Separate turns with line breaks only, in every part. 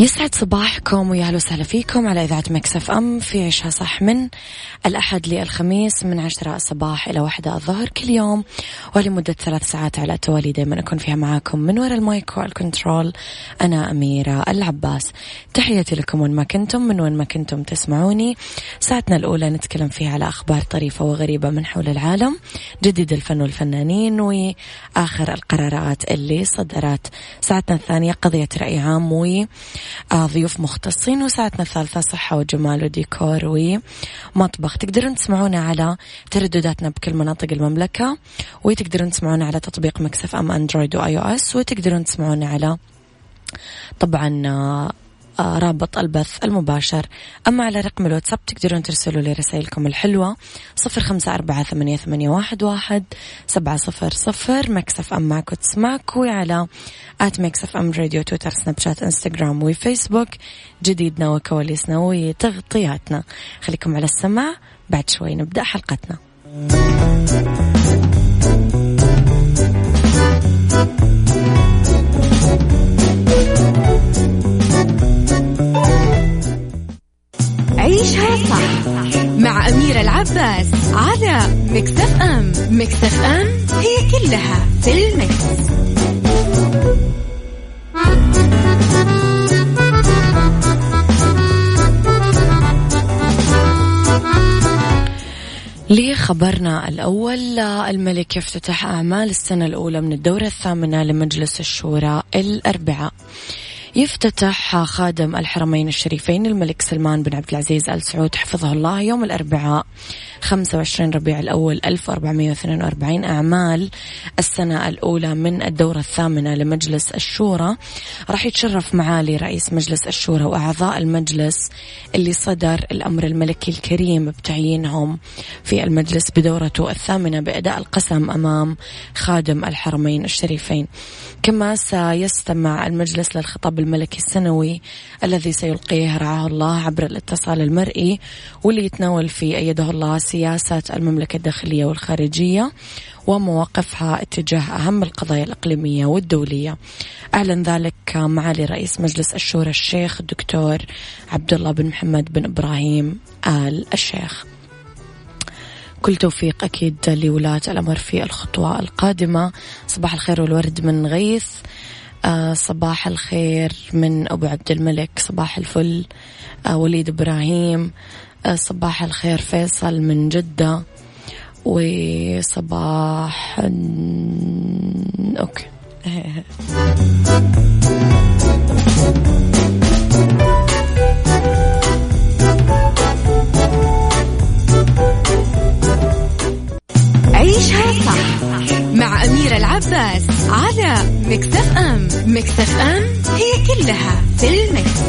يسعد صباحكم ويا أهلا وسهلا فيكم على إذاعة Mix FM في عيشها صح من الأحد للخميس من عشرة الصباح إلى واحدة الظهر كل يوم ولمدة ثلاث ساعات على التوالي دائما أكون فيها معاكم من وراء ال mic وال control أنا أميرة العباس. تحياتي لكم وين ما كنتم من وين ما كنتم تسمعوني. ساعتنا الأولى نتكلم فيها على أخبار طريفة وغريبة من حول العالم جديد الفن والفنانين وآخر القرارات اللي صدرت. ساعتنا الثانية قضية رأي عام و ضيوف مختصين وساعتنا الثالثة صحة وجمال وديكور ومطبخ. تقدرون تسمعونا على تردداتنا بكل مناطق المملكة وتقدرون تسمعونا على تطبيق Mix FM Android و iOS وتقدرون تسمعونا على طبعا آه، آه، رابط البث المباشر. أما على رقم الواتساب تقدرون ترسلوا لي رسائلكم الحلوة. صفر خمسة أربعة ثمانية, ثمانية واحد, واحد سبعة صفر صفر. Mix FM معك وتسمعك وعلى at Mix FM Radio Twitter Snapchat Instagram و Facebook جديدنا وكواليسنا وتغطياتنا. خليكم على السماع. بعد شوي نبدأ حلقتنا.
أم مكتف أم هي كلها في المكس.
لخبرنا الأول الملك يفتتح أعمال السنة الأولى من الدورة الثامنة لمجلس الشورى الأربعاء يفتتح خادم الحرمين الشريفين الملك سلمان بن عبد العزيز آل سعود حفظه الله يوم الأربعاء 25 ربيع الأول 1442 أعمال. السنة الأولى من الدورة الثامنة لمجلس الشورى. راح يتشرف معالي رئيس مجلس الشورى وأعضاء المجلس اللي صدر الأمر الملكي الكريم بتعيينهم في المجلس بدورته الثامنة بأداء القسم أمام خادم الحرمين الشريفين. كما سيستمع المجلس للخطاب الملكي السنوي الذي سيلقيه رعاه الله عبر الاتصال المرئي واللي يتناول فيه أيده الله سياسة المملكة الداخلية والخارجية ومواقفها اتجاه أهم القضايا الإقليمية والدولية. أعلن ذلك معالي رئيس مجلس الشورى الشيخ الدكتور عبد الله بن محمد بن إبراهيم آل الشيخ. كل توفيق أكيد لولاة الأمر في الخطوة القادمة. صباح الخير والورد من غيث. آه صباح الخير من أبو عبد الملك صباح الفل. آه وليد إبراهيم. آه صباح الخير فيصل من جدة. وصباح أوكي.
عيشها صح. مع أميرة العباس على مكتف أم. مكتف أم هي كلها في المكس.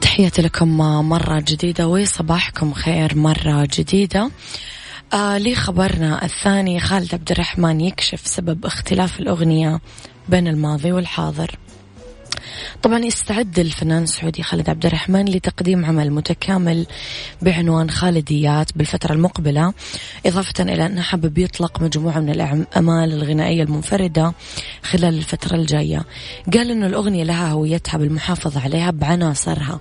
تحياتي لكم مرة جديدة وصباحكم خير مرة جديدة. آه لي خبرنا الثاني خالد عبد الرحمن يكشف سبب اختلاف الأغنية بين الماضي والحاضر. طبعا يستعد الفنان السعودي خالد عبد الرحمن لتقديم عمل متكامل بعنوان خالديات بالفترة المقبلة إضافة إلى أنه حابب يطلق مجموعة من الأعمال الغنائية المنفردة خلال الفترة الجاية. قال أنه الأغنية لها هويتها بالمحافظة عليها بعناصرها.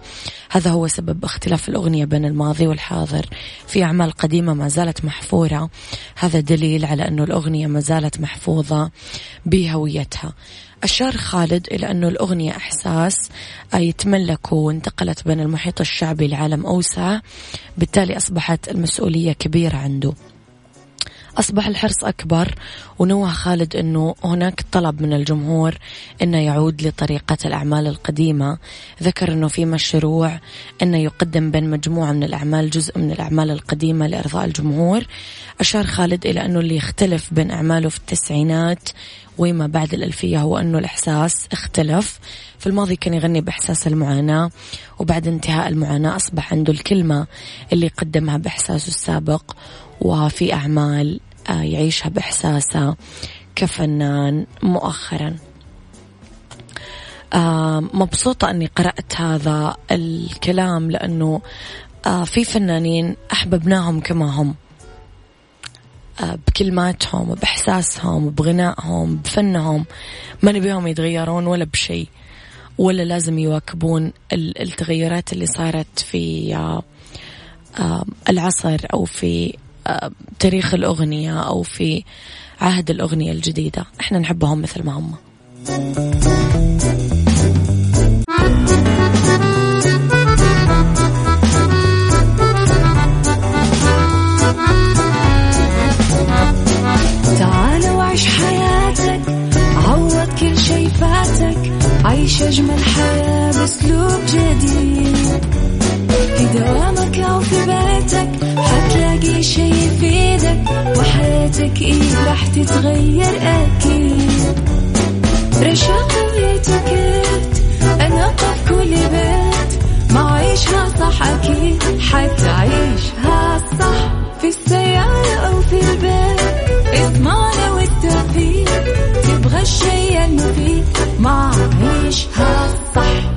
هذا هو سبب اختلاف الأغنية بين الماضي والحاضر. في أعمال قديمة ما زالت محفورة. هذا دليل على أنه الأغنية ما زالت محفوظة بهويتها. أشار خالد إلى أنه الأغنية إحساس يتملك وانتقلت بين المحيط الشعبي لعالم أوسع. بالتالي أصبحت المسؤولية كبيرة عنده. أصبح الحرص أكبر. ونوه خالد أنه هناك طلب من الجمهور أنه يعود لطريقة الأعمال القديمة. ذكر أنه في مشروع أنه يقدم بين مجموعة من الأعمال جزء من الأعمال القديمة لإرضاء الجمهور. أشار خالد إلى أنه اللي يختلف بين أعماله في التسعينات وما بعد الألفية هو أنه الإحساس اختلف. في الماضي كان يغني بإحساس المعاناة وبعد انتهاء المعاناة أصبح عنده الكلمة اللي قدمها بإحساسه السابق. وفي أعمال يعيشها بإحساسه كفنان مؤخرا. آه، مبسوطة أني قرأت هذا الكلام لأنه آه، في فنانين أحببناهم كما هم. بكلماتهم بإحساسهم بغنائهم بفنهم ما نبيهم يتغيرون ولا بشيء ولا لازم يواكبون التغيرات اللي صارت في العصر أو في تاريخ الأغنية أو في عهد الأغنية الجديدة. إحنا نحبهم مثل ما هم.
تعال وعيش حياتك عوض كل شي فاتك عيش أجمل حياة بأسلوب جديد. في دوامك أو في بيتك شي يفيدك وحياتك إيه راح تتغير أكيد. رشاق ويتوكيت أنا في كل بيت ما عيشها صح أكيد حتعيشها صح في السيارة أو في البيت. اضمعنا والتوفيق تبغى الشي المفيد ما عيشها صح.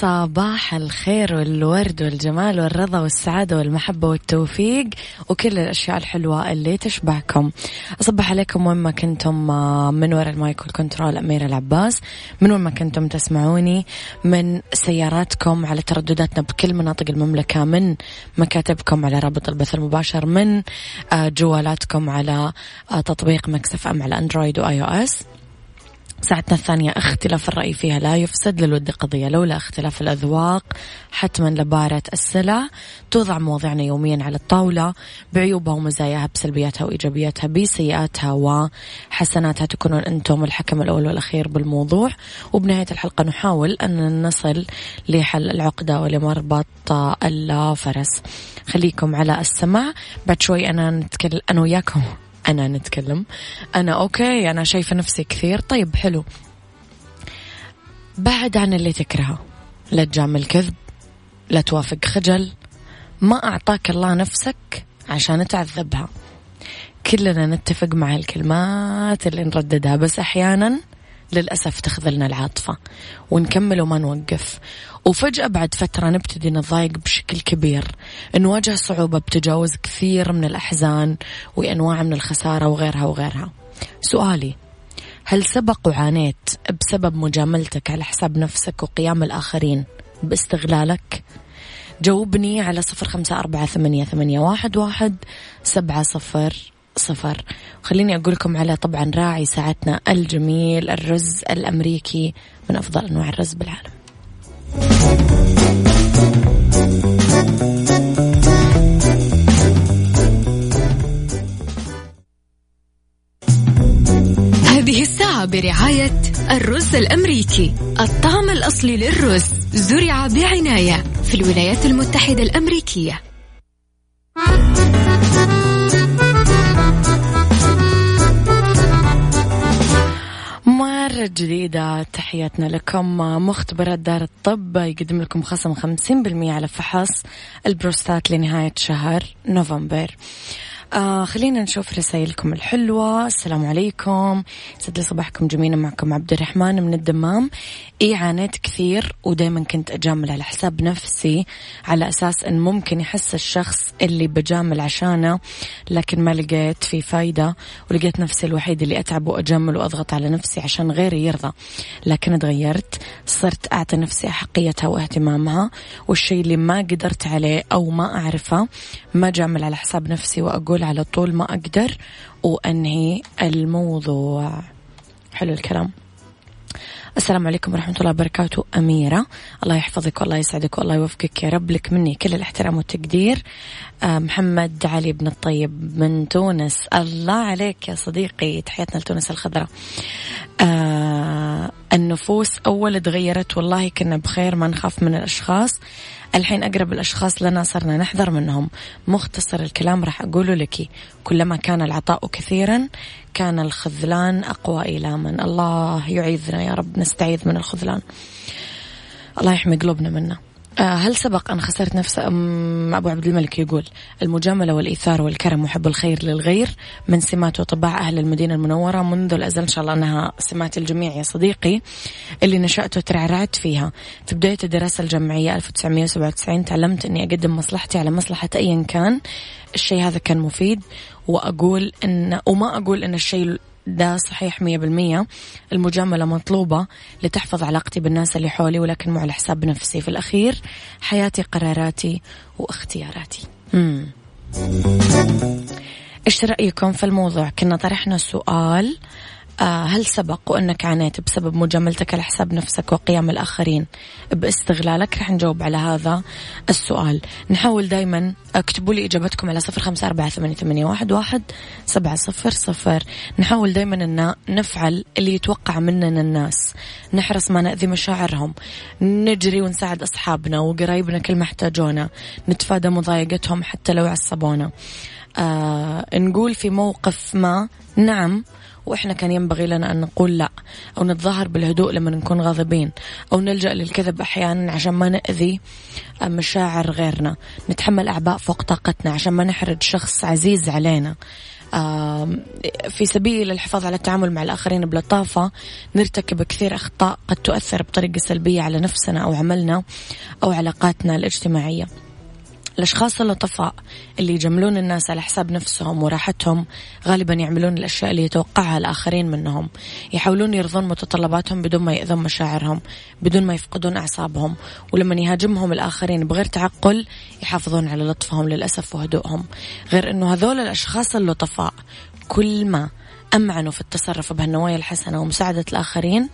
صباح الخير والورد والجمال والرضا والسعادة والمحبة والتوفيق وكل الأشياء الحلوة اللي تشبعكم. أصبح عليكم وين ما كنتم آه، من وراء ال mic وال control أميرة العباس. من وين ما كنتم تسمعوني من سياراتكم على تردداتنا بكل مناطق المملكة من مكاتبكم على رابط البث المباشر من آه، جوالاتكم على آه، تطبيق Mix FM على Android و iOS ساعتنا الثانية اختلاف الرأي فيها لا يفسد للود قضية. لولا اختلاف الأذواق حتما لبارة السلع توضع مواضيعنا يوميا على الطاولة. بعيوبها ومزاياها بسلبياتها وإيجابياتها بسيئاتها وحسناتها تكونون أنتم الحكم الأول والأخير بالموضوع. وبنهاية الحلقة نحاول أن نصل لحل العقدة ولمربط الفرس. خليكم على السمع بعد شوي أنا نتكلم أنا وياكم. أنا نتكلم. أنا أوكي أنا شايفة نفسي كثير. طيب حلو. بعد عن اللي تكرهه. لا تجامل كذب لا توافق خجل. ما أعطاك الله نفسك عشان تعذبها. كلنا نتفق مع الكلمات اللي نرددها بس أحيانا للأسف تخذلنا العاطفة ونكمل وما نوقف وفجأة بعد فترة نبتدي نضايق بشكل كبير نواجه صعوبة بتجاوز كثير من الأحزان وأنواع من الخسارة وغيرها وغيرها سؤالي هل سبق وعانيت بسبب مجاملتك على حساب نفسك وقيام الآخرين باستغلالك؟ جاوبني على صفر خمسة أربعة ثمانية, ثمانية واحد, واحد سبعة صفر صفر. خليني أقول لكم على طبعا راعي ساعتنا الجميل الرز الأمريكي من أفضل أنواع الرز بالعالم.
هذه الساعة برعاية الرز الأمريكي. الطعم الأصلي للرز زرع بعناية في الولايات المتحدة الأمريكية.
مرة جديدة تحياتنا لكم. مختبرات دار الطب يقدم لكم خصم 50% على فحص البروستات لنهاية شهر نوفمبر. آه خلينا نشوف رسائلكم الحلوة. السلام عليكم. سد صباحكم جميلة معكم عبد الرحمن من الدمام. إي عانيت كثير ودايما كنت أجامل على حساب نفسي على أساس أن ممكن يحس الشخص اللي بجامل عشانه لكن ما لقيت في فايدة ولقيت نفسي الوحيد اللي أتعب وأجامل وأضغط على نفسي عشان غيري يرضى. لكن تغيرت صرت أعطي نفسي أحقيتها واهتمامها والشيء اللي ما قدرت عليه أو ما أعرفه ما جامل على حساب نفسي وأقول على طول ما أقدر وأنهي الموضوع. حلو الكلام. السلام عليكم ورحمة الله وبركاته أميرة. الله يحفظك والله يسعدك والله يوفقك يا رب. لك مني كل الاحترام والتقدير. آه، محمد علي بن الطيب من تونس. الله عليك يا صديقي. تحياتنا لتونس الخضراء. آه النفوس أول تغيرت. والله كنا بخير ما نخاف من الأشخاص. الحين أقرب الأشخاص لنا صرنا نحذر منهم. مختصر الكلام راح أقوله لك. كلما كان العطاء كثيرا كان الخذلان أقوى إيلاما الله يعيذنا يا رب نستعيذ من الخذلان. الله يحمي قلوبنا منه هل سبق أن خسرت نفس أبو عبد الملك يقول المجاملة والإيثار والكرم وحب الخير للغير من سمات وطباع أهل المدينة المنورة منذ الأزل. إن شاء الله أنها سمات الجميع يا صديقي اللي نشأت وترعرعت فيها. في بداية الدراسة الجامعية 1997 تعلمت أني أقدم مصلحتي على مصلحة أيا كان. الشيء هذا كان مفيد وأقول أن وما أقول أن الشيء ده صحيح مية بالمية. المجاملة مطلوبة لتحفظ علاقتي بالناس اللي حولي ولكن مو على حساب نفسي. في الأخير حياتي قراراتي واختياراتي. مم. إيش رأيكم في الموضوع؟ كنا طرحنا سؤال هل سبق وأنك عانيت بسبب مجاملتك على حساب نفسك وقيام الآخرين؟ باستغلالك رح نجاوب على هذا السؤال. نحاول دايما اكتبوا لي إجابتكم على صفر خمسة أربعة ثمانية واحد واحد سبعة صفر صفر. نحاول دايما أن نفعل اللي يتوقع مننا الناس. نحرص ما نأذي مشاعرهم. نجري ونساعد أصحابنا وقرايبنا كل ما احتاجونا. نتفادى مضايقتهم حتى لو عصبونا. آه نقول في موقف ما نعم وإحنا كان ينبغي لنا أن نقول لا أو نتظاهر بالهدوء لما نكون غاضبين أو نلجأ للكذب أحيانا عشان ما نأذي مشاعر غيرنا. نتحمل أعباء فوق طاقتنا عشان ما نحرج شخص عزيز علينا. في سبيل الحفاظ على التعامل مع الآخرين بلطافة نرتكب كثير أخطاء قد تؤثر بطريقة سلبية على نفسنا أو عملنا أو علاقاتنا الاجتماعية. الأشخاص اللطفاء اللي يجملون الناس على حساب نفسهم وراحتهم غالبا يعملون الأشياء اللي يتوقعها الآخرين منهم. يحاولون يرضون متطلباتهم بدون ما يأذون مشاعرهم بدون ما يفقدون أعصابهم ولما يهاجمهم الآخرين بغير تعقل يحافظون على لطفهم للأسف وهدوءهم. غير أنه هذول الأشخاص اللطفاء كل ما أمعنوا في التصرف بهالنوايا الحسنة ومساعدة الآخرين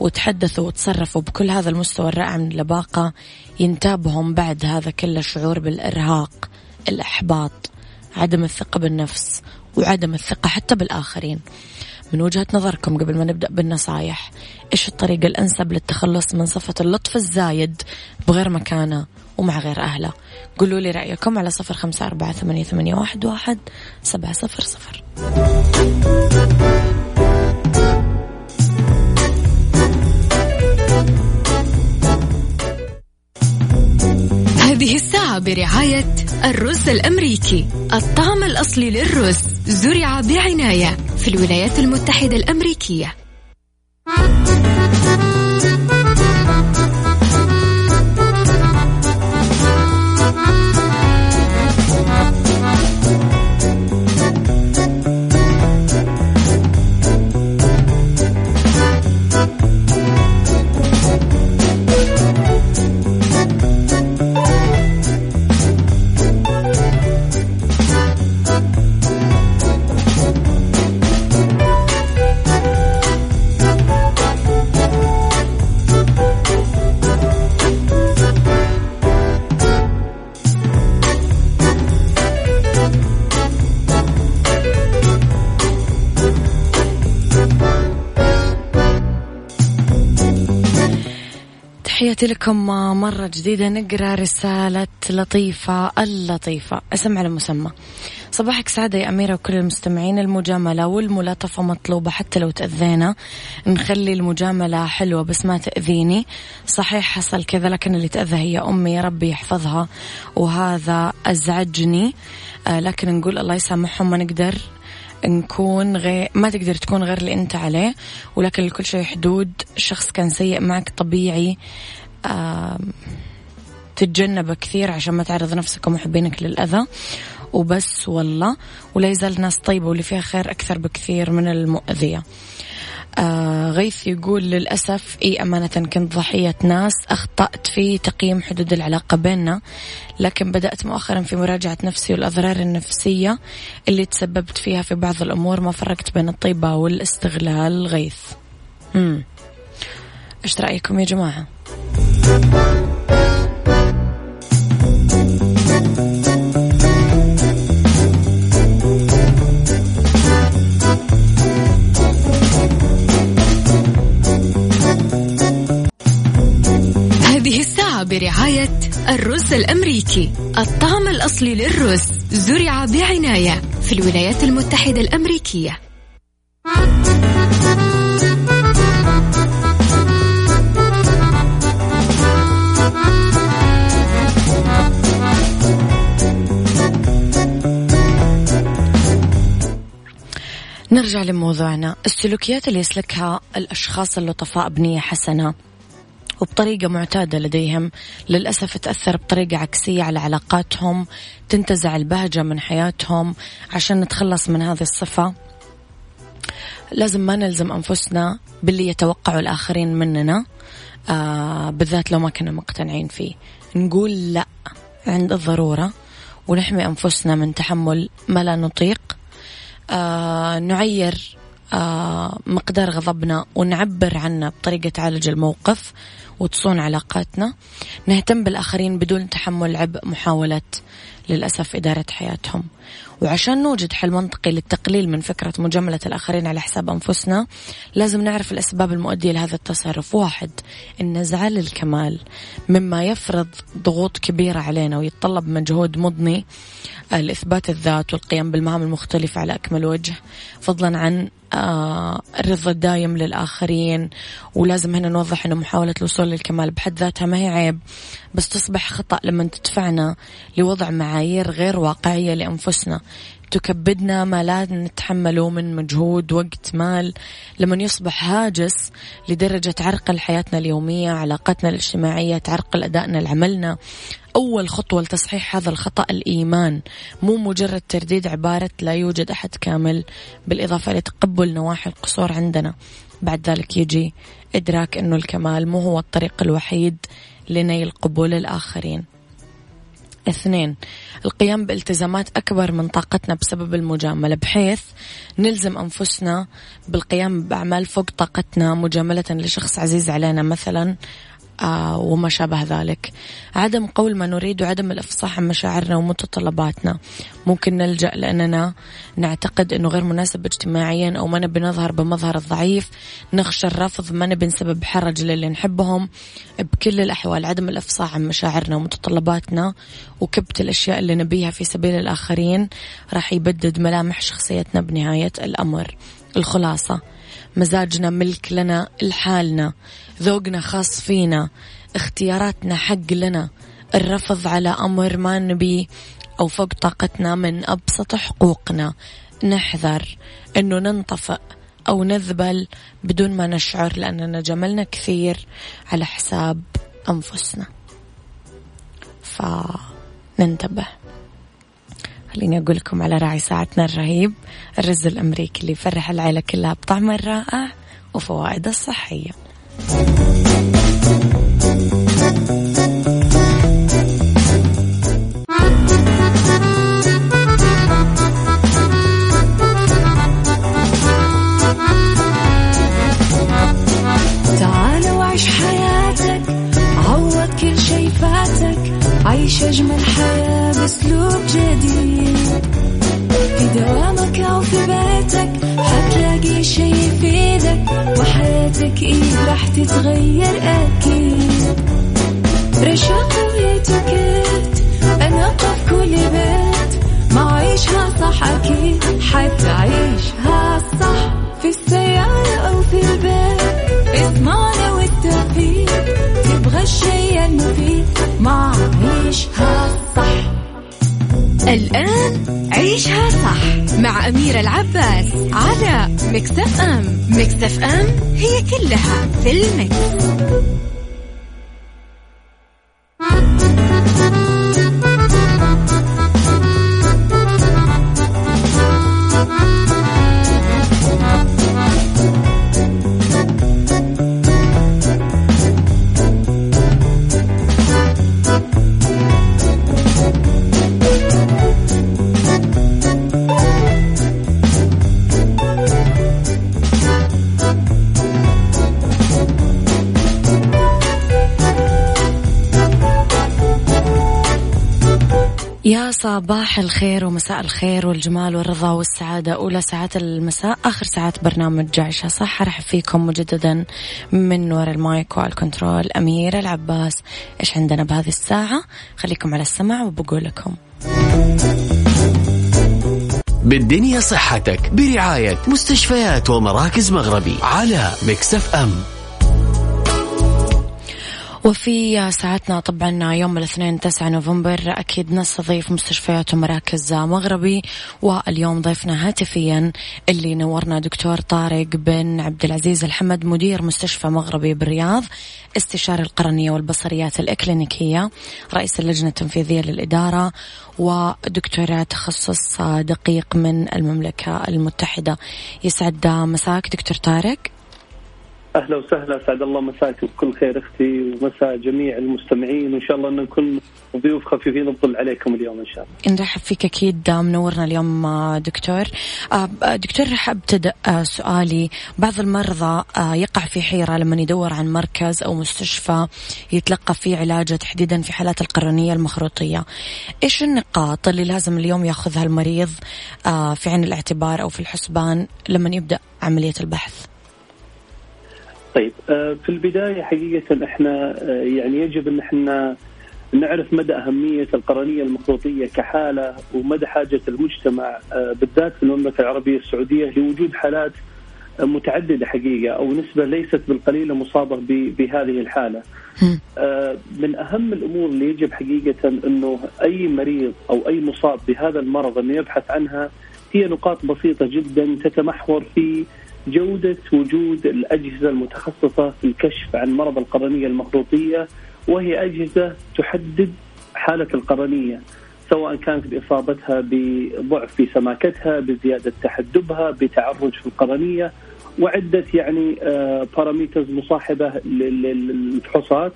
وتحدثوا وتصرفوا بكل هذا المستوى الرائع من اللباقة ينتابهم بعد هذا كله شعور بالإرهاق الإحباط عدم الثقة بالنفس وعدم الثقة حتى بالآخرين. من وجهة نظركم قبل ما نبدأ بالنصايح إيش الطريقة الأنسب للتخلص من صفة اللطف الزايد بغير مكانة ومع غير أهله. قولوا لي رأيكم على صفر خمسة أربعة ثمانية, ثمانية واحد, واحد سبعة صفر صفر.
هذه الساعة برعاية الرز الأمريكي. الطعم الأصلي للرز زرع بعناية في الولايات المتحدة الأمريكية.
تحياتي لكم مرة جديدة نقرأ رسالة لطيفة اللطيفة. اسم على مسمى. صباحك سعادة يا أميرة وكل المستمعين. المجاملة والملاطفة مطلوبة حتى لو تأذينا. نخلي المجاملة حلوة بس ما تأذيني. صحيح حصل كذا لكن اللي تأذى هي أمي. ربي يحفظها. وهذا أزعجني. آه لكن نقول الله يسامحهم ما نقدر نكون غير ما تقدر تكون غير اللي أنت عليه. ولكن لكل شيء حدود. شخص كان سيء معك طبيعي. تتجنبه كثير عشان ما تعرض نفسك ومحبينك للأذى. وبس والله ولا يزال ناس طيبة واللي فيها خير أكثر بكثير من المؤذية. آه غيث يقول للأسف إي أمانة كنت ضحية ناس أخطأت في تقييم حدود العلاقة بيننا لكن بدأت مؤخرا في مراجعة نفسي والأضرار النفسية اللي تسببت فيها في بعض الأمور. ما فرقت بين الطيبة والاستغلال. غيث. إيش رأيكم يا جماعة؟
برعاية الرز الأمريكي. الطعم الأصلي للرز زرع بعناية في الولايات المتحدة الأمريكية.
نرجع لموضوعنا. السلوكيات اللي يسلكها الأشخاص اللطفاء بنية حسنة وبطريقة معتادة لديهم للأسف تأثر بطريقة عكسية على علاقاتهم تنتزع البهجة من حياتهم عشان نتخلص من هذه الصفة. لازم ما نلزم أنفسنا باللي يتوقعوا الآخرين مننا آه بالذات لو ما كنا مقتنعين فيه. نقول لا عند الضرورة ونحمي أنفسنا من تحمل ما لا نطيق. آه نعير آه مقدار غضبنا ونعبر عنه بطريقة تعالج الموقف وتصون علاقاتنا. نهتم بالآخرين بدون تحمل عبء محاولة للأسف إدارة حياتهم. وعشان نوجد حل منطقي للتقليل من فكرة مجاملة الآخرين على حساب أنفسنا لازم نعرف الأسباب المؤدية لهذا التصرف. واحد النزعة للكمال مما يفرض ضغوط كبيرة علينا ويتطلب مجهود مضني لإثبات الذات والقيام بالمهام المختلفة على أكمل وجه فضلا عن آه الرضا الدايم للآخرين ولازم هنا نوضح أنه محاولة الوصول للكمال بحد ذاتها ما هي عيب. بس تصبح خطأ لما تدفعنا لوضع معايير غير واقعية لأنفسنا. تكبدنا ما لا نتحمله من مجهود وقت مال. لما يصبح هاجس لدرجة تعرقل حياتنا اليومية علاقاتنا الاجتماعية تعرقل أدائنا لعملنا. أول خطوة لتصحيح هذا الخطأ الإيمان. مو مجرد ترديد عبارة لا يوجد أحد كامل بالإضافة إلى تقبل نواحي القصور عندنا. بعد ذلك يجي إدراك أنه الكمال مو هو الطريق الوحيد. لنيل قبول الآخرين. اثنين القيام بالتزامات أكبر من طاقتنا بسبب المجاملة. بحيث نلزم أنفسنا بالقيام بأعمال فوق طاقتنا مجاملة لشخص عزيز علينا. مثلا وما شابه ذلك. عدم قول ما نريد وعدم الإفصاح عن مشاعرنا ومتطلباتنا. ممكن نلجأ لأننا نعتقد أنه غير مناسب اجتماعيا أو ما نبي نظهر بمظهر الضعيف. نخشى الرفض ما نبي نسبب حرج للي نحبهم. بكل الأحوال عدم الإفصاح عن مشاعرنا ومتطلباتنا وكبت الأشياء اللي نبيها في سبيل الآخرين راح يبدد ملامح شخصيتنا بنهاية الأمر. الخلاصة مزاجنا ملك لنا لحالنا. ذوقنا خاص فينا اختياراتنا حق لنا الرفض على أمر ما نبي أو فوق طاقتنا من أبسط حقوقنا. نحذر أنه ننطفئ أو نذبل بدون ما نشعر لأننا جملنا كثير على حساب أنفسنا. فننتبه. خليني أقول لكم على راعي ساعتنا الرهيب الرز الأمريكي اللي يفرح العيلة كلها بطعمه الرائع وفوائده الصحية.
عيش أجمل حياة بأسلوب جديد. في دوامك أو في بيتك حتلاقي شي يفيدك. وحياتك إيه راح تتغير أكيد؟ رشاق ويتوكيت أنا قف كل بيت. ما عيشها صح أكيد حتعيشها صح. في السيارة أو في البيت اسمعنا والتوفيق. تبغى الشيء المفيد ما عيشها صح.
الآن عيشها صح مع أميرة العباس على مكتف أم مكتف أم هي كلها في المكس.
صباح الخير ومساء الخير والجمال والرضا والسعادة. أولى ساعات المساء آخر ساعات برنامج عيشها صح أرحب فيكم مجددا من وراء ال mic وال control أميرة العباس إيش عندنا بهذه الساعة؟ خليكم على السمع وبقول لكم.
بالدنيا صحتك برعاية مستشفيات ومراكز مغربي على Mix FM.
وفي ساعتنا طبعا يوم الاثنين 9 نوفمبر أكيد نستضيف مستشفيات ومراكز مغربي واليوم ضيفنا هاتفيا اللي نورنا دكتور طارق بن عبد العزيز الحمد مدير مستشفى مغربي بالرياض استشاري القرنية والبصريات الإكلينيكية رئيس اللجنة التنفيذية للإدارة ودكتوراه تخصص دقيق من المملكة المتحدة. يسعد مساك دكتور طارق.
أهلا وسهلا سعد الله مساك بكل خير أختي ومساء جميع المستمعين وإن شاء الله أن نكون ضيوف خفيفين الظل عليكم اليوم إن شاء
الله. نرحب فيك أكيد منورنا اليوم دكتور. دكتور راح أبتدأ سؤالي بعض المرضى يقع في حيرة لما يدور عن مركز أو مستشفى يتلقى فيه علاجه تحديدا في حالات القرنية المخروطية. إيش النقاط اللي لازم اليوم يأخذها المريض في عين الاعتبار أو في الحسبان لما يبدأ عملية البحث؟
طيب آه، في البداية حقيقة إحنا آه، يعني يجب إن إحنا نعرف مدى أهمية القرنية المخروطيه كحالة ومدى حاجة المجتمع آه، بالذات في المملكة العربية السعودية لوجود حالات متعددة حقيقة أو نسبة ليست بالقليله مصابة بهذه الحالة. من أهم الأمور اللي يجب حقيقة إنه أي مريض أو أي مصاب بهذا المرض انه يبحث عنها هي نقاط بسيطة جدا تتمحور في جودة وجود الأجهزة المتخصصة في الكشف عن مرض القرنية المخروطية وهي أجهزة تحدد حالة القرنية سواء كانت بإصابتها بضعف في سماكتها بزيادة تحدبها بتعرج في القرنية وعدة يعني باراميترز مصاحبة للفحوصات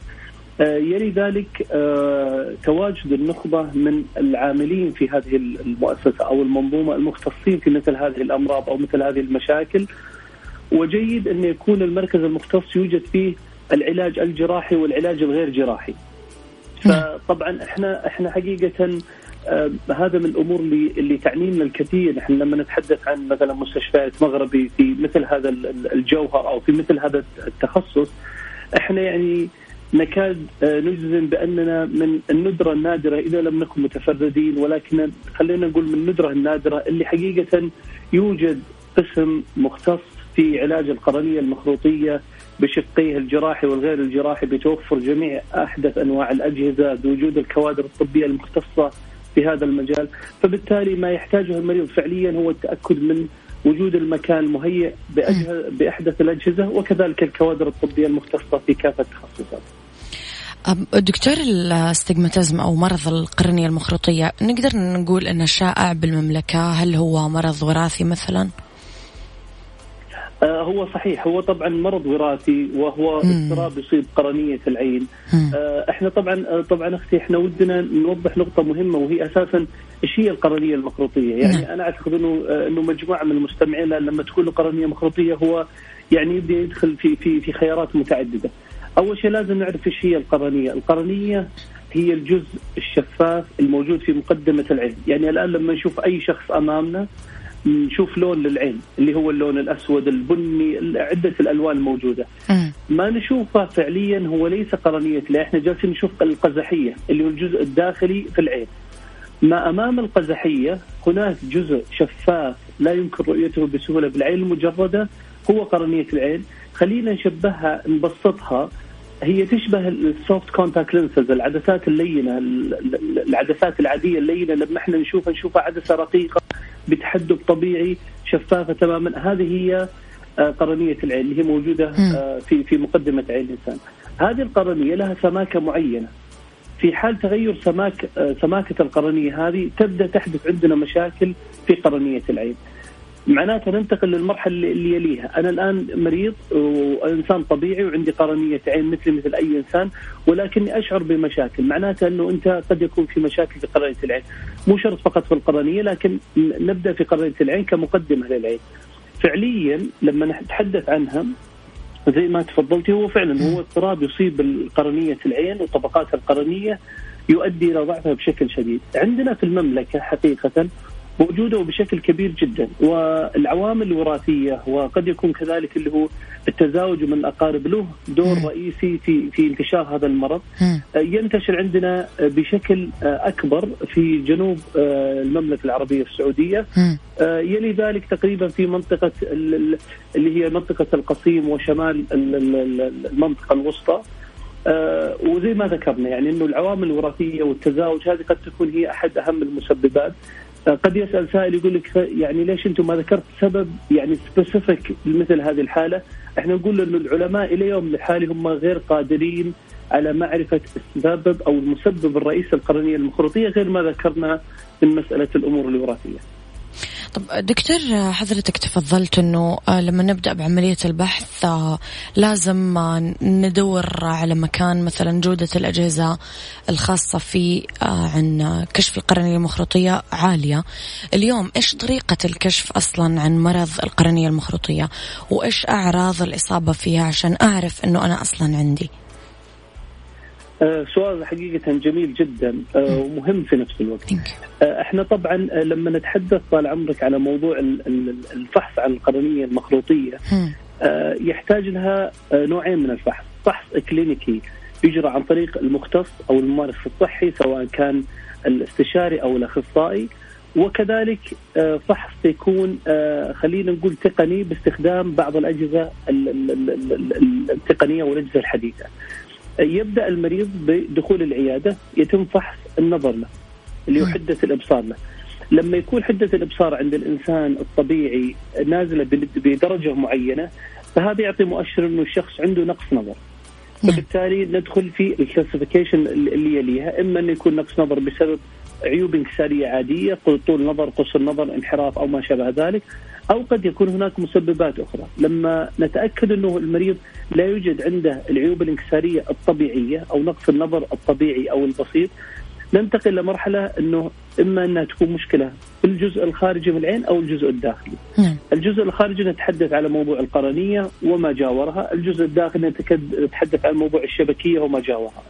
آه، يلي ذلك آه، تواجد النخبة من العاملين في هذه المؤسسة أو المنظومة المختصين في مثل هذه الأمراض أو مثل هذه المشاكل. وجيد أن يكون المركز المختص يوجد فيه العلاج الجراحي والعلاج الغير جراحي. فطبعا إحنا إحنا حقيقة آه هذا من الأمور اللي اللي تعنينا الكثير إحنا لما نتحدث عن مثلا مستشفيات مغربي في مثل هذا الجوهر أو في مثل هذا التخصص إحنا يعني نكاد آه نجزم بأننا من الندرة النادرة إذا لم نكن متفردين ولكن خلينا نقول من الندرة النادرة اللي حقيقة يوجد قسم مختص في علاج القرنية المخروطية بشقيه الجراحي والغير الجراحي بتوفر جميع أحدث أنواع الأجهزة بوجود الكوادر الطبية المختصة في هذا المجال. فبالتالي ما يحتاجه المريض فعليا هو التأكد من وجود المكان مهيئ بأحدث الأجهزة وكذلك الكوادر الطبية المختصة في كافة التخصصات
دكتور الاستجماتيزم أو مرض القرنية المخروطية نقدر نقول أنه شائع بالمملكة؟ هل هو مرض وراثي مثلا؟
آه هو صحيح هو طبعا مرض وراثي وهو اضطراب يصيب قرنية العين. آه إحنا طبعا آه طبعا أختي إحنا ودنا نوضح نقطة مهمة وهي أساسا إيش هي القرنية المخروطية. يعني نعم. أنا أعتقد إنه آه إنه مجموعة من المستمعين لما تكون قرنية مخروطية هو يعني يبدأ يدخل في في في خيارات متعددة. أول شيء لازم نعرف إيش هي القرنية. القرنية هي الجزء الشفاف الموجود في مقدمة العين يعني الآن لما نشوف أي شخص أمامنا نشوف لون للعين اللي هو اللون الأسود البني عدة الألوان
الموجودة.
ما نشوفه فعليا هو ليس قرنية لا إحنا جالسين نشوف القزحية اللي هو الجزء الداخلي في العين. ما أمام القزحية هناك جزء شفاف لا يمكن رؤيته بسهولة بالعين المجردة هو قرنية العين. خلينا نشبهها نبسطها. هي تشبه ال soft contact lenses العدسات اللينة ال- ال- العدسات العادية اللينة لما إحنا نشوفها نشوفها عدسة رقيقة بتحدب طبيعي شفافة تماما هذه هي آه، قرنية العين اللي هي
موجودة.
آه، في في مقدمة عين الإنسان. هذه القرنية لها سماكة معينة. في حال تغير سماك آه، سماكة القرنية هذه تبدأ تحدث عندنا مشاكل في قرنية العين. معناته ننتقل للمرحلة اللي- يليها، أنا الآن مريض وإنسان طبيعي وعندي قرنية عين مثلي مثل أي إنسان ولكني أشعر بمشاكل، معناته أنه أنت قد يكون في مشاكل في قرنية العين، مو شرط فقط في القرنية لكن نبدأ في قرنية العين كمقدمة للعين. فعليا لما نتحدث عنها زي ما تفضلتي هو فعلا هو اضطراب يصيب قرنيه العين وطبقات القرنية يؤدي إلى ضعفها بشكل شديد. عندنا في المملكة حقيقة موجودة وبشكل كبير جدا والعوامل الوراثية وقد يكون كذلك اللي هو التزاوج من الأقارب له دور
مم.
رئيسي في في انتشار هذا المرض
مم.
ينتشر عندنا بشكل أكبر في جنوب المملكة العربية السعودية
مم.
يلي ذلك تقريبا في منطقة ال- ال- اللي هي منطقة القصيم وشمال ال- ال- ال- المنطقة الوسطى آه، وزي ما ذكرنا يعني إنه العوامل الوراثية والتزاوج هذه قد تكون هي أحد أهم المسببات آه، قد يسأل سائل يقول لك يعني ليش أنتم ما ذكرت سبب يعني سبيسيفيك لمثل هذه الحالة؟ إحنا نقول انه العلماء إلى يوم الحالي هم غير قادرين على معرفة السبب أو المسبب الرئيسي القرنية المخروطيه غير ما ذكرنا من مسألة الأمور الوراثية.
طب دكتور حضرتك تفضلت إنه آه، لما نبدأ بعملية البحث آه، لازم آه، ندور على مكان مثلا جودة الأجهزة الخاصة في عن كشف القرنية المخروطيه عالية. اليوم إيش طريقة الكشف أصلا عن مرض القرنية المخروطيه؟ وإيش أعراض الإصابة فيها عشان أعرف إنه أنا أصلا عندي؟
آه، سؤال حقيقة جميل جدا آه، ومهم في نفس الوقت. آه، إحنا طبعا لما نتحدث طال عمرك على موضوع ال- ال- الفحص عن القرنية المخروطية يحتاج لها نوعين من الفحص. فحص كلينيكي يجرى عن طريق المختص أو الممارس الصحي سواء كان الاستشاري أو الأخصائي. وكذلك فحص يكون خلينا نقول تقني باستخدام بعض الأجهزة ال- ال- ال- يبدأ المريض بدخول العيادة يتم فحص النظر له اللي هو. حدة الإبصار له لما يكون حدة الإبصار عند الإنسان الطبيعي نازلة بد- بدرجة معينة فهذا يعطي مؤشر إنه الشخص عنده نقص نظر. فبالتالي ندخل في الكلاسيفيكيشن اللي يليها إما إنه يكون نقص نظر بسبب عيوب انكسارية عادية طول نظر قصر نظر انحراف أو ما شابه ذلك أو قد يكون هناك مسببات أخرى. لما نتأكد أنه المريض لا يوجد عنده العيوب الانكسارية الطبيعية أو نقص النظر الطبيعي أو البسيط ننتقل لمرحلة أنه إما أنها تكون مشكلة في الجزء الخارجي من العين أو الجزء الداخلي.
نعم.
الجزء الخارجي نتحدث على موضوع القرنية وما جاورها، الجزء الداخلي نتحدث عن موضوع الشبكية وما جاورها.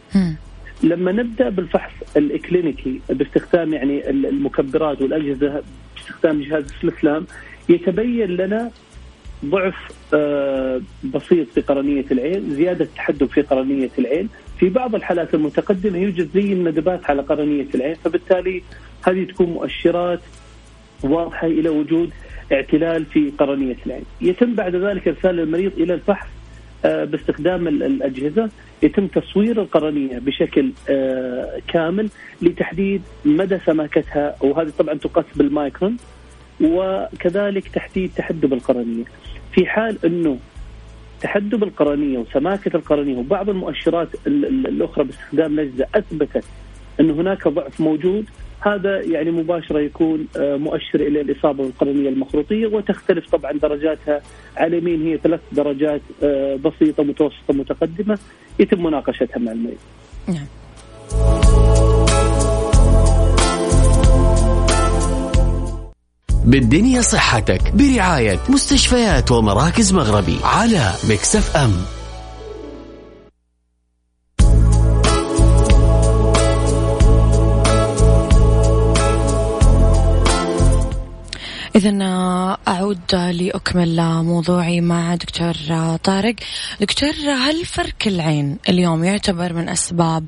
لما نبدأ بالفحص الكلينيكي باستخدام يعني المكبرات والأجهزة باستخدام جهاز السلفلام يتبين لنا ضعف آه، بسيط في قرنية العين، زيادة تحدب في قرنية العين، في بعض الحالات المتقدمة يوجد زي الندبات على قرنية العين، فبالتالي هذه تكون مؤشرات واضحة إلى وجود اعتلال في قرنية العين. يتم بعد ذلك إرسال المريض إلى الفحص باستخدام ال- الأجهزة يتم تصوير القرنية بشكل آه، كامل لتحديد مدى سماكتها وهذه طبعا تقاس بالمايكرون وكذلك تحديد تحدب القرنية. في حال إنه تحدب القرنية وسماكة القرنية وبعض المؤشرات ال- ال- الأخرى باستخدام الاجهزه أثبتت إن هناك ضعف موجود هذا يعني مباشرة يكون آه، مؤشر إلى الإصابة بالقرنيه المخروطية وتختلف طبعا درجاتها. على يمين هي ثلاث درجات آه، بسيطة متوسطة متقدمة. يتم مناقشتها مع المريض.
نعم.
بالدنيا صحتك برعاية مستشفيات ومراكز مغربي على مكسف أم.
إذا أعود لأكمل موضوعي مع دكتور طارق. دكتور هل فرك العين اليوم يعتبر من أسباب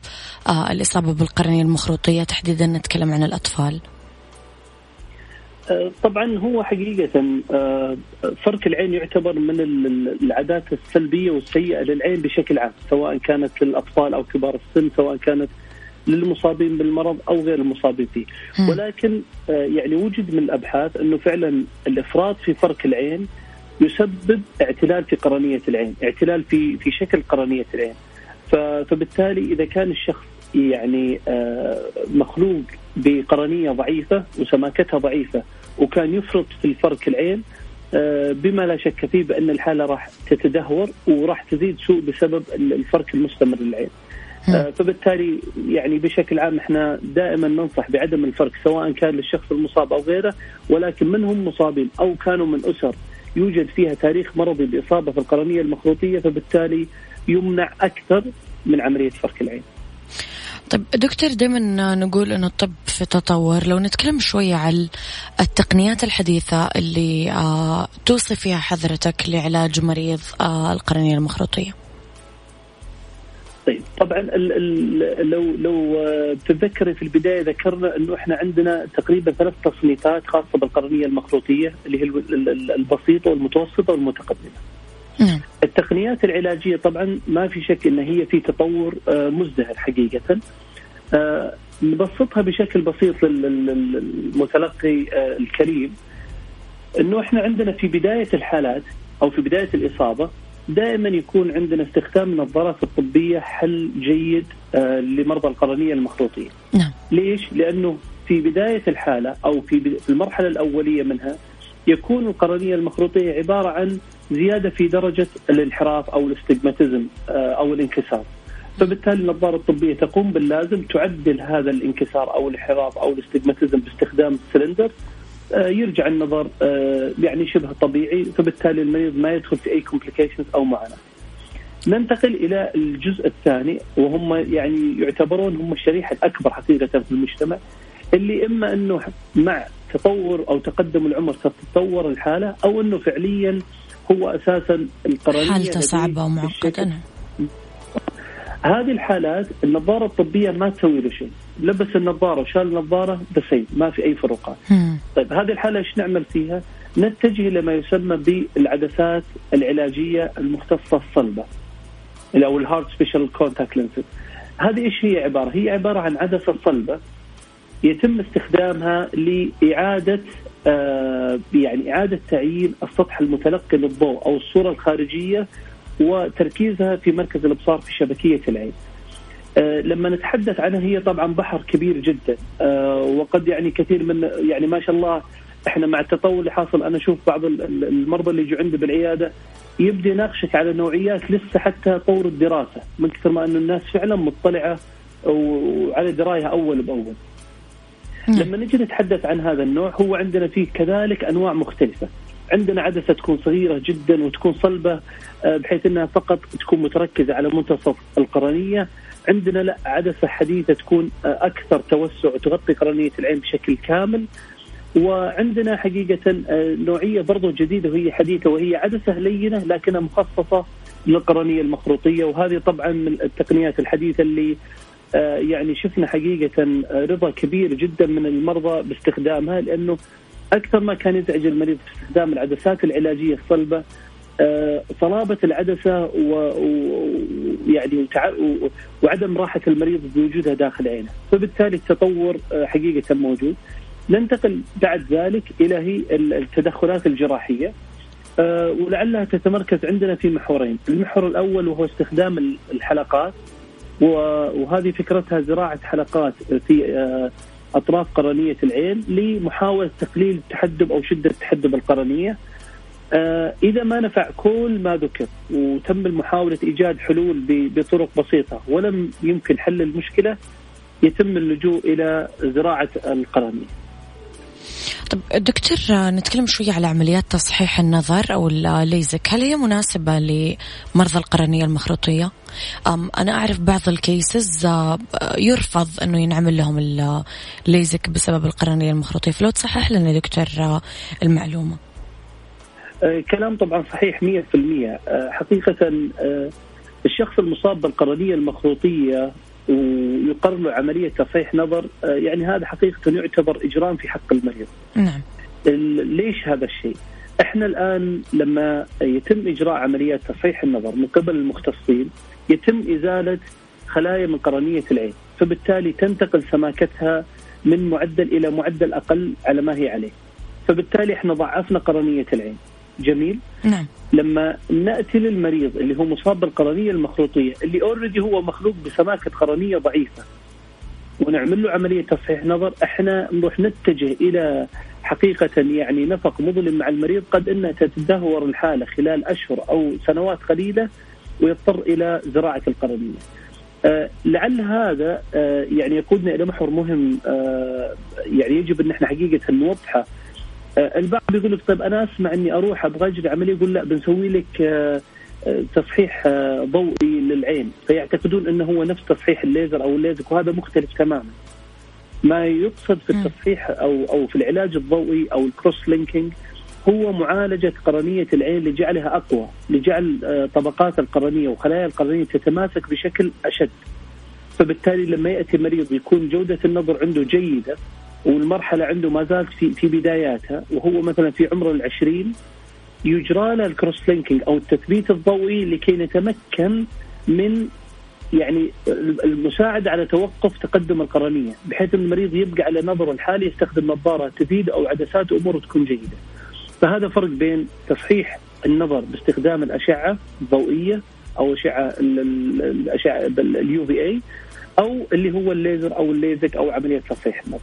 آه، الإصابة بالقرنية المخروطية تحديدا نتكلم عن الأطفال؟
آه، طبعا هو حقيقة آه، فرك العين يعتبر من العادات السلبية والسيئة للعين بشكل عام سواء كانت للأطفال أو كبار السن سواء كانت للمصابين بالمرض أو غير المصابين فيه ولكن آه، يعني وجد من الأبحاث أنه فعلا الإفراط في فرك العين يسبب اعتلال في قرنية العين، اعتلال في في شكل قرنية العين. فبالتالي إذا كان الشخص يعني آه، مخلوق بقرنية ضعيفة وسماكتها ضعيفة وكان يفرط في الفرك العين آه، بما لا شك فيه بأن الحالة راح تتدهور وراح تزيد سوء بسبب الفرك المستمر للعين. آه، فبالتالي يعني بشكل عام إحنا دائما ننصح بعدم الفرق سواء كان للشخص المصاب أو غيره ولكن من هم مصابين أو كانوا من أسر يوجد فيها تاريخ مرضي بإصابة في القرنية المخروطية فبالتالي يمنع أكثر من عملية فرك العين.
طيب دكتور دائما نقول إنه الطب في تطور لو نتكلم شوية عن التقنيات الحديثة اللي آه توصي فيها حضرتك لعلاج مريض آه القرنية المخروطية.
طيب طبعا ال ال لو لو تتذكري في البداية ذكرنا إنه إحنا عندنا تقريبا ثلاث تصنيفات خاصة بالقرنية المخروطيه اللي هي البسيطة والمتوسطة والمتقدمة. نعم. التقنيات العلاجية طبعا ما في شك إن هي في تطور آه، مزدهر حقيقة. آه، نبسطها بشكل بسيط للمتلقي آه، الكريم إنه إحنا عندنا في بداية الحالات أو في بداية الإصابة دائما يكون عندنا استخدام النظارات الطبية حل جيد آه، لمرضى القرنية المخروطيه. نعم. ليش؟ لأنه في بداية الحالة أو في المرحلة الأولية منها يكون القرنية المخروطية عبارة عن زيادة في درجة الانحراف أو الاستجماتيزم آه، أو الانكسار. فبالتالي النظارة الطبية تقوم باللازم تعدل هذا الانكسار أو الانحراف أو الاستجماتيزم باستخدام السلندر يرجع النظر آه، يعني شبه طبيعي فبالتالي المريض ما يدخل في أي كومبليكيشنز أو معاناة. ننتقل إلى الجزء الثاني وهم يعني يعتبرون هم الشريحة الأكبر حقيقة في المجتمع اللي إما إنه مع تطور أو تقدم العمر تتطور الحالة أو إنه فعليا هو أساسا القرنية
حالته صعبة ومعقدة
هذه الحالات النظارة الطبية ما تسوي له شيء لبس النظارة وشال النظارة بسيط ما في أي فروقات. طيب هذه الحالة إيش نعمل فيها؟ نتجه لما يسمى بالعدسات العلاجية المختصة الصلبة أو ال hard special contact lenses. هذه إيش هي عبارة؟ هي عبارة عن عدسة صلبة يتم استخدامها لإعادة آه يعني إعادة تعيين السطح المتلقي للضوء أو الصورة الخارجية وتركيزها في مركز الإبصار في شبكية العين. أه لما نتحدث عنها هي طبعا بحر كبير جدا أه وقد يعني كثير من يعني ما شاء الله إحنا مع التطور اللي حاصل أنا أشوف بعض المرضى اللي يجوا عندي بالعيادة يبدا يناقشك على نوعيات لسه حتى طور الدراسة من كثر ما إنه الناس فعلا مطلعة وعلى دراية أول بأول. لما نجي نتحدث عن هذا النوع هو عندنا فيه كذلك أنواع مختلفة. عندنا عدسة تكون صغيرة جدا وتكون صلبة آه، بحيث إنها فقط تكون متركزة على منتصف القرنية عندنا لا عدسه حديثه تكون آه، أكثر توسع وتغطي قرنية العين بشكل كامل. وعندنا حقيقة آه، نوعية برضو جديدة وهي حديثة وهي عدسة لينة لكنها مخصصة للقرنية المخروطية. وهذه طبعا من التقنيات الحديثة اللي يعني شفنا حقيقة رضا كبير جدا من المرضى باستخدامها لأنه أكثر ما كان يزعج المريض في استخدام العدسات العلاجية الصلبة آه، صلابة العدسة ويعني وعدم راحة المريض بوجودها داخل عينه، فبالتالي التطور آه، حقيقة موجود. ننتقل بعد ذلك إلى هي التدخلات الجراحية آه، ولعلها تتمركز عندنا في محورين، المحور الأول وهو استخدام الحلقات وهذه فكرتها زراعة حلقات في أطراف قرنية العين لمحاولة تقليل التحدب أو شدة التحدب القرنية. آه إذا ما نفع كل ما ذكر وتم محاوله إيجاد حلول بطرق بسيطة ولم يمكن حل المشكلة يتم اللجوء إلى زراعة القرنيه.
طب دكتور نتكلم شوية على عمليات تصحيح النظر أو الليزك هل هي مناسبة لمرضى القرنية المخروطية؟ أم أنا أعرف بعض الكيسز آه، يرفض أنه ينعمل لهم الليزك بسبب القرنية المخروطية فلو تصحح لنا دكتور آه، المعلومة
كلام طبعا صحيح 100% حقيقة الشخص المصاب بالقرنية المخروطية ويقر له عملية تصحيح نظر يعني هذا حقيقة يعتبر إجرام في حق المريض
نعم
ليش هذا الشيء؟ إحنا الآن لما يتم إجراء عمليات تصحيح النظر من قبل المختصين يتم إزالة خلايا من قرنية العين، فبالتالي تنتقل سماكتها من معدل إلى معدل أقل على ما هي عليه. فبالتالي إحنا ضعفنا قرنية العين. جميل؟
نعم.
لما نأتي للمريض اللي هو مصاب بالقرنية المخروطيه اللي اوريدي هو مخلوق بسماكة قرنية ضعيفة ونعمل له عملية تصحيح نظر إحنا نروح نتجه إلى حقيقة يعني نفق مظلم مع المريض قد أنها تتدهور الحالة خلال أشهر أو سنوات قليلة ويضطر إلى زراعة القرنية آه لعل هذا آه يعني يقودنا إلى محور مهم آه يعني يجب أن إحنا حقيقة نوضحه البعض يقول لك طيب أنا أسمع أني أروح أبغى أجري عملية يقول لا بنسوي لك آه, آه، تصحيح آه، ضوئي للعين. فيعتقدون إنه هو نفس تصحيح الليزر أو الليزك وهذا مختلف تماما. ما يقصد في التصحيح أو أو في العلاج الضوئي أو ال cross-linking هو معالجة قرنية العين لجعلها أقوى لجعل آه، طبقات القرنية وخلايا القرنية تتماسك بشكل أشد. فبالتالي لما يأتي مريض يكون جودة النظر عنده جيدة والمرحلة عنده ما زالت في في بداياتها وهو مثلا في عمر العشرين يجرى له الكروس لينكينج أو التثبيت الضوئي لكي نتمكن من يعني المساعدة على توقف تقدم القرنية بحيث المريض يبقى على نظره الحالي يستخدم نظارة تفيد أو عدسات أموره تكون جيدة. فهذا فرق بين تصحيح النظر باستخدام الأشعة الضوئية أو أشعة الأشعة اليو في إي أو اللي هو الليزر أو الليزك أو عملية تصحيح النظر.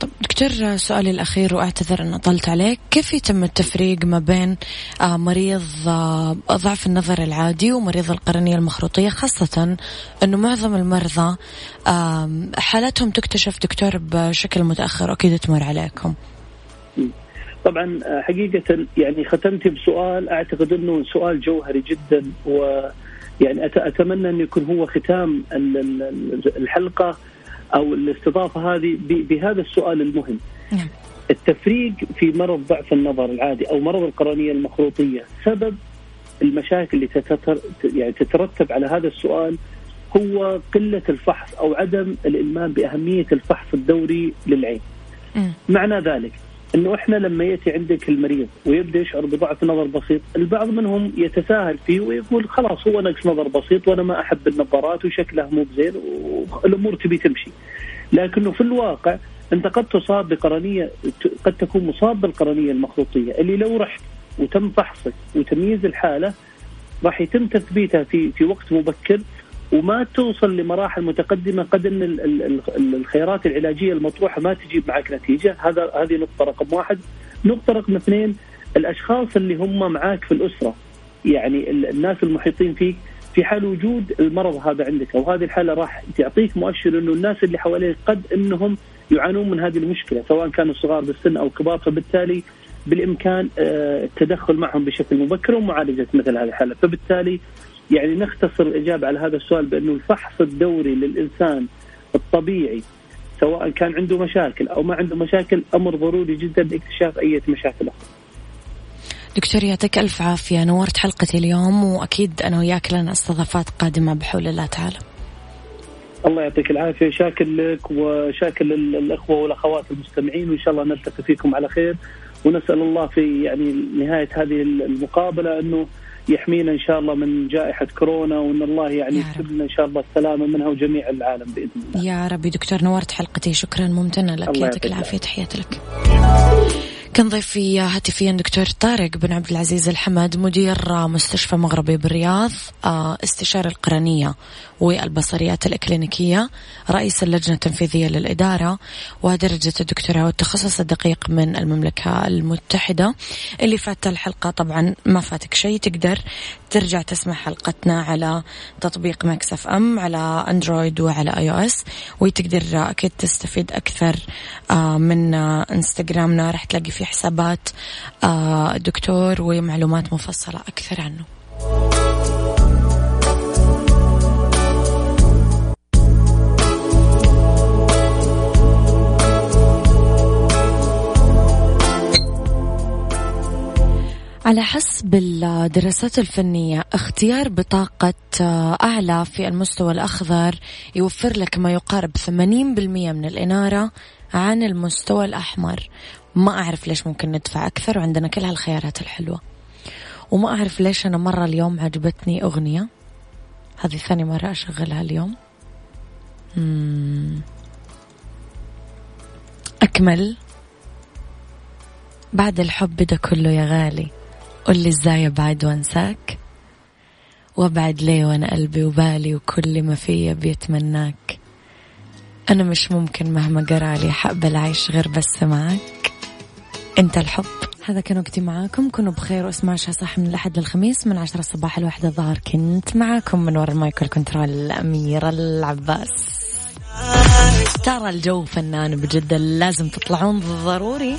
طب دكتور سؤالي الأخير وأعتذر أن أطلت عليك. كيف يتم التفريق ما بين آه، مريض آه، ضعف النظر العادي ومريض القرنية المخروطية خاصة أنه معظم المرضى حالاتهم تكتشف دكتور بشكل متأخر أكيد تمر عليكم؟
طبعا آه، حقيقة يعني ختمتي بسؤال أعتقد أنه سؤال جوهري جدا و يعني أتمنى أن يكون هو ختام الحلقة. أو الاستضافة هذه بهذا السؤال المهم. نعم. التفريق في مرض ضعف النظر العادي أو مرض القرنية المخروطية سبب المشاكل اللي تتر يعني تترتب على هذا السؤال هو قلة الفحص أو عدم الإلمام بأهمية الفحص الدوري للعين. م. معنى ذلك إنه إحنا لما يأتي عندك المريض ويبدأ يشعر بضعف نظر بسيط، البعض منهم يتساهل فيه ويقول خلاص هو نقص نظر بسيط وأنا ما أحب النظارات وشكله مو بزين والأمور تبي تمشي. لكنه في الواقع أنت قد تصاب بقرنية قد تكون مصاب بالقرنية المخروطيه اللي لو رحت وتم فحصك وتمييز الحالة راح يتم تثبيتها في في وقت مبكر وما توصل لمراحل متقدمة قد أن الخيارات العلاجية المطروحة ما تجيب معك نتيجة. هذا هذه نقطة رقم واحد. نقطة رقم اثنين الأشخاص اللي هم معاك في الأسرة يعني الناس المحيطين فيك في حال وجود المرض هذا عندك أو هذه الحالة راح تعطيك مؤشر أنه الناس اللي حواليك قد أنهم يعانون من هذه المشكلة سواء كانوا صغار بالسن أو كبار. فبالتالي بالإمكان آه، التدخل معهم بشكل مبكر ومعالجة مثل هذه الحالة. فبالتالي يعني نختصر الإجابة على هذا السؤال بأنه الفحص الدوري للإنسان الطبيعي سواء كان عنده مشاكل أو ما عنده مشاكل أمر ضروري جدا لاكتشاف أي مشاكل أخرى.
دكتور يعطيك ألف عافية نورت حلقتي اليوم وأكيد أنا وياك لنا استضافات قادمة بحول الله تعالى.
الله يعطيك العافية شاكر لك وشاكر الاخوه والأخوات المستمعين وإن شاء الله نلتقي فيكم على خير ونسأل الله في يعني نهاية هذه المقابلة أنه يحمينا إن شاء الله من جائحة كورونا وإن الله يعني يكتب لنا إن شاء الله السلامة منها وجميع العالم بإذن الله.
يا ربي دكتور نورت حلقتي شكرا ممتنه لك يعطيك العافية تحياتي لك. كان ضيفي هاتفيا دكتور طارق بن عبد العزيز الحمد مدير مستشفى مغربي بالرياض آه، استشاري القرنية والبصريات الإكلينيكية رئيس اللجنة التنفيذية للإدارة ودرجة الدكتوراه والتخصص الدقيق من المملكة المتحدة. اللي فات الحلقة طبعا ما فاتك شيء تقدر ترجع تسمع حلقتنا على تطبيق Mix FM على Android وعلى iOS وتقدر أكيد تستفيد أكثر آه، من إنستغرامنا. راح تلاقي في حسابات الدكتور آه، ومعلومات مفصلة أكثر عنه. على حسب الدراسات الفنية اختيار بطاقة آه، أعلى في المستوى الأخضر يوفر لك ما يقارب 80% من الإنارة عن المستوى الأحمر. ما أعرف ليش ممكن ندفع أكثر وعندنا كل هالخيارات الحلوة. وما أعرف ليش أنا مرة اليوم عجبتني أغنية. هذه ثاني مرة أشغلها اليوم. أكمل. بعد الحب ده كله يا غالي قل لي إزاي أبعد وأنساك؟ وأبعد ليه وأنا قلبي وبالي وكل ما فيا بيتمناك. أنا مش ممكن مهما قرا لي حقبل عايش غير بس معك انت الحب. هذا كان وقتي معاكم. كونوا بخير واسمعوا صح من الأحد للخميس من عشرة الصباح الواحدة الظهر. كنت معاكم من وراء المايكل كنترول الأميرة العباس. ترى الجو فنان بجد لازم تطلعون ضروري.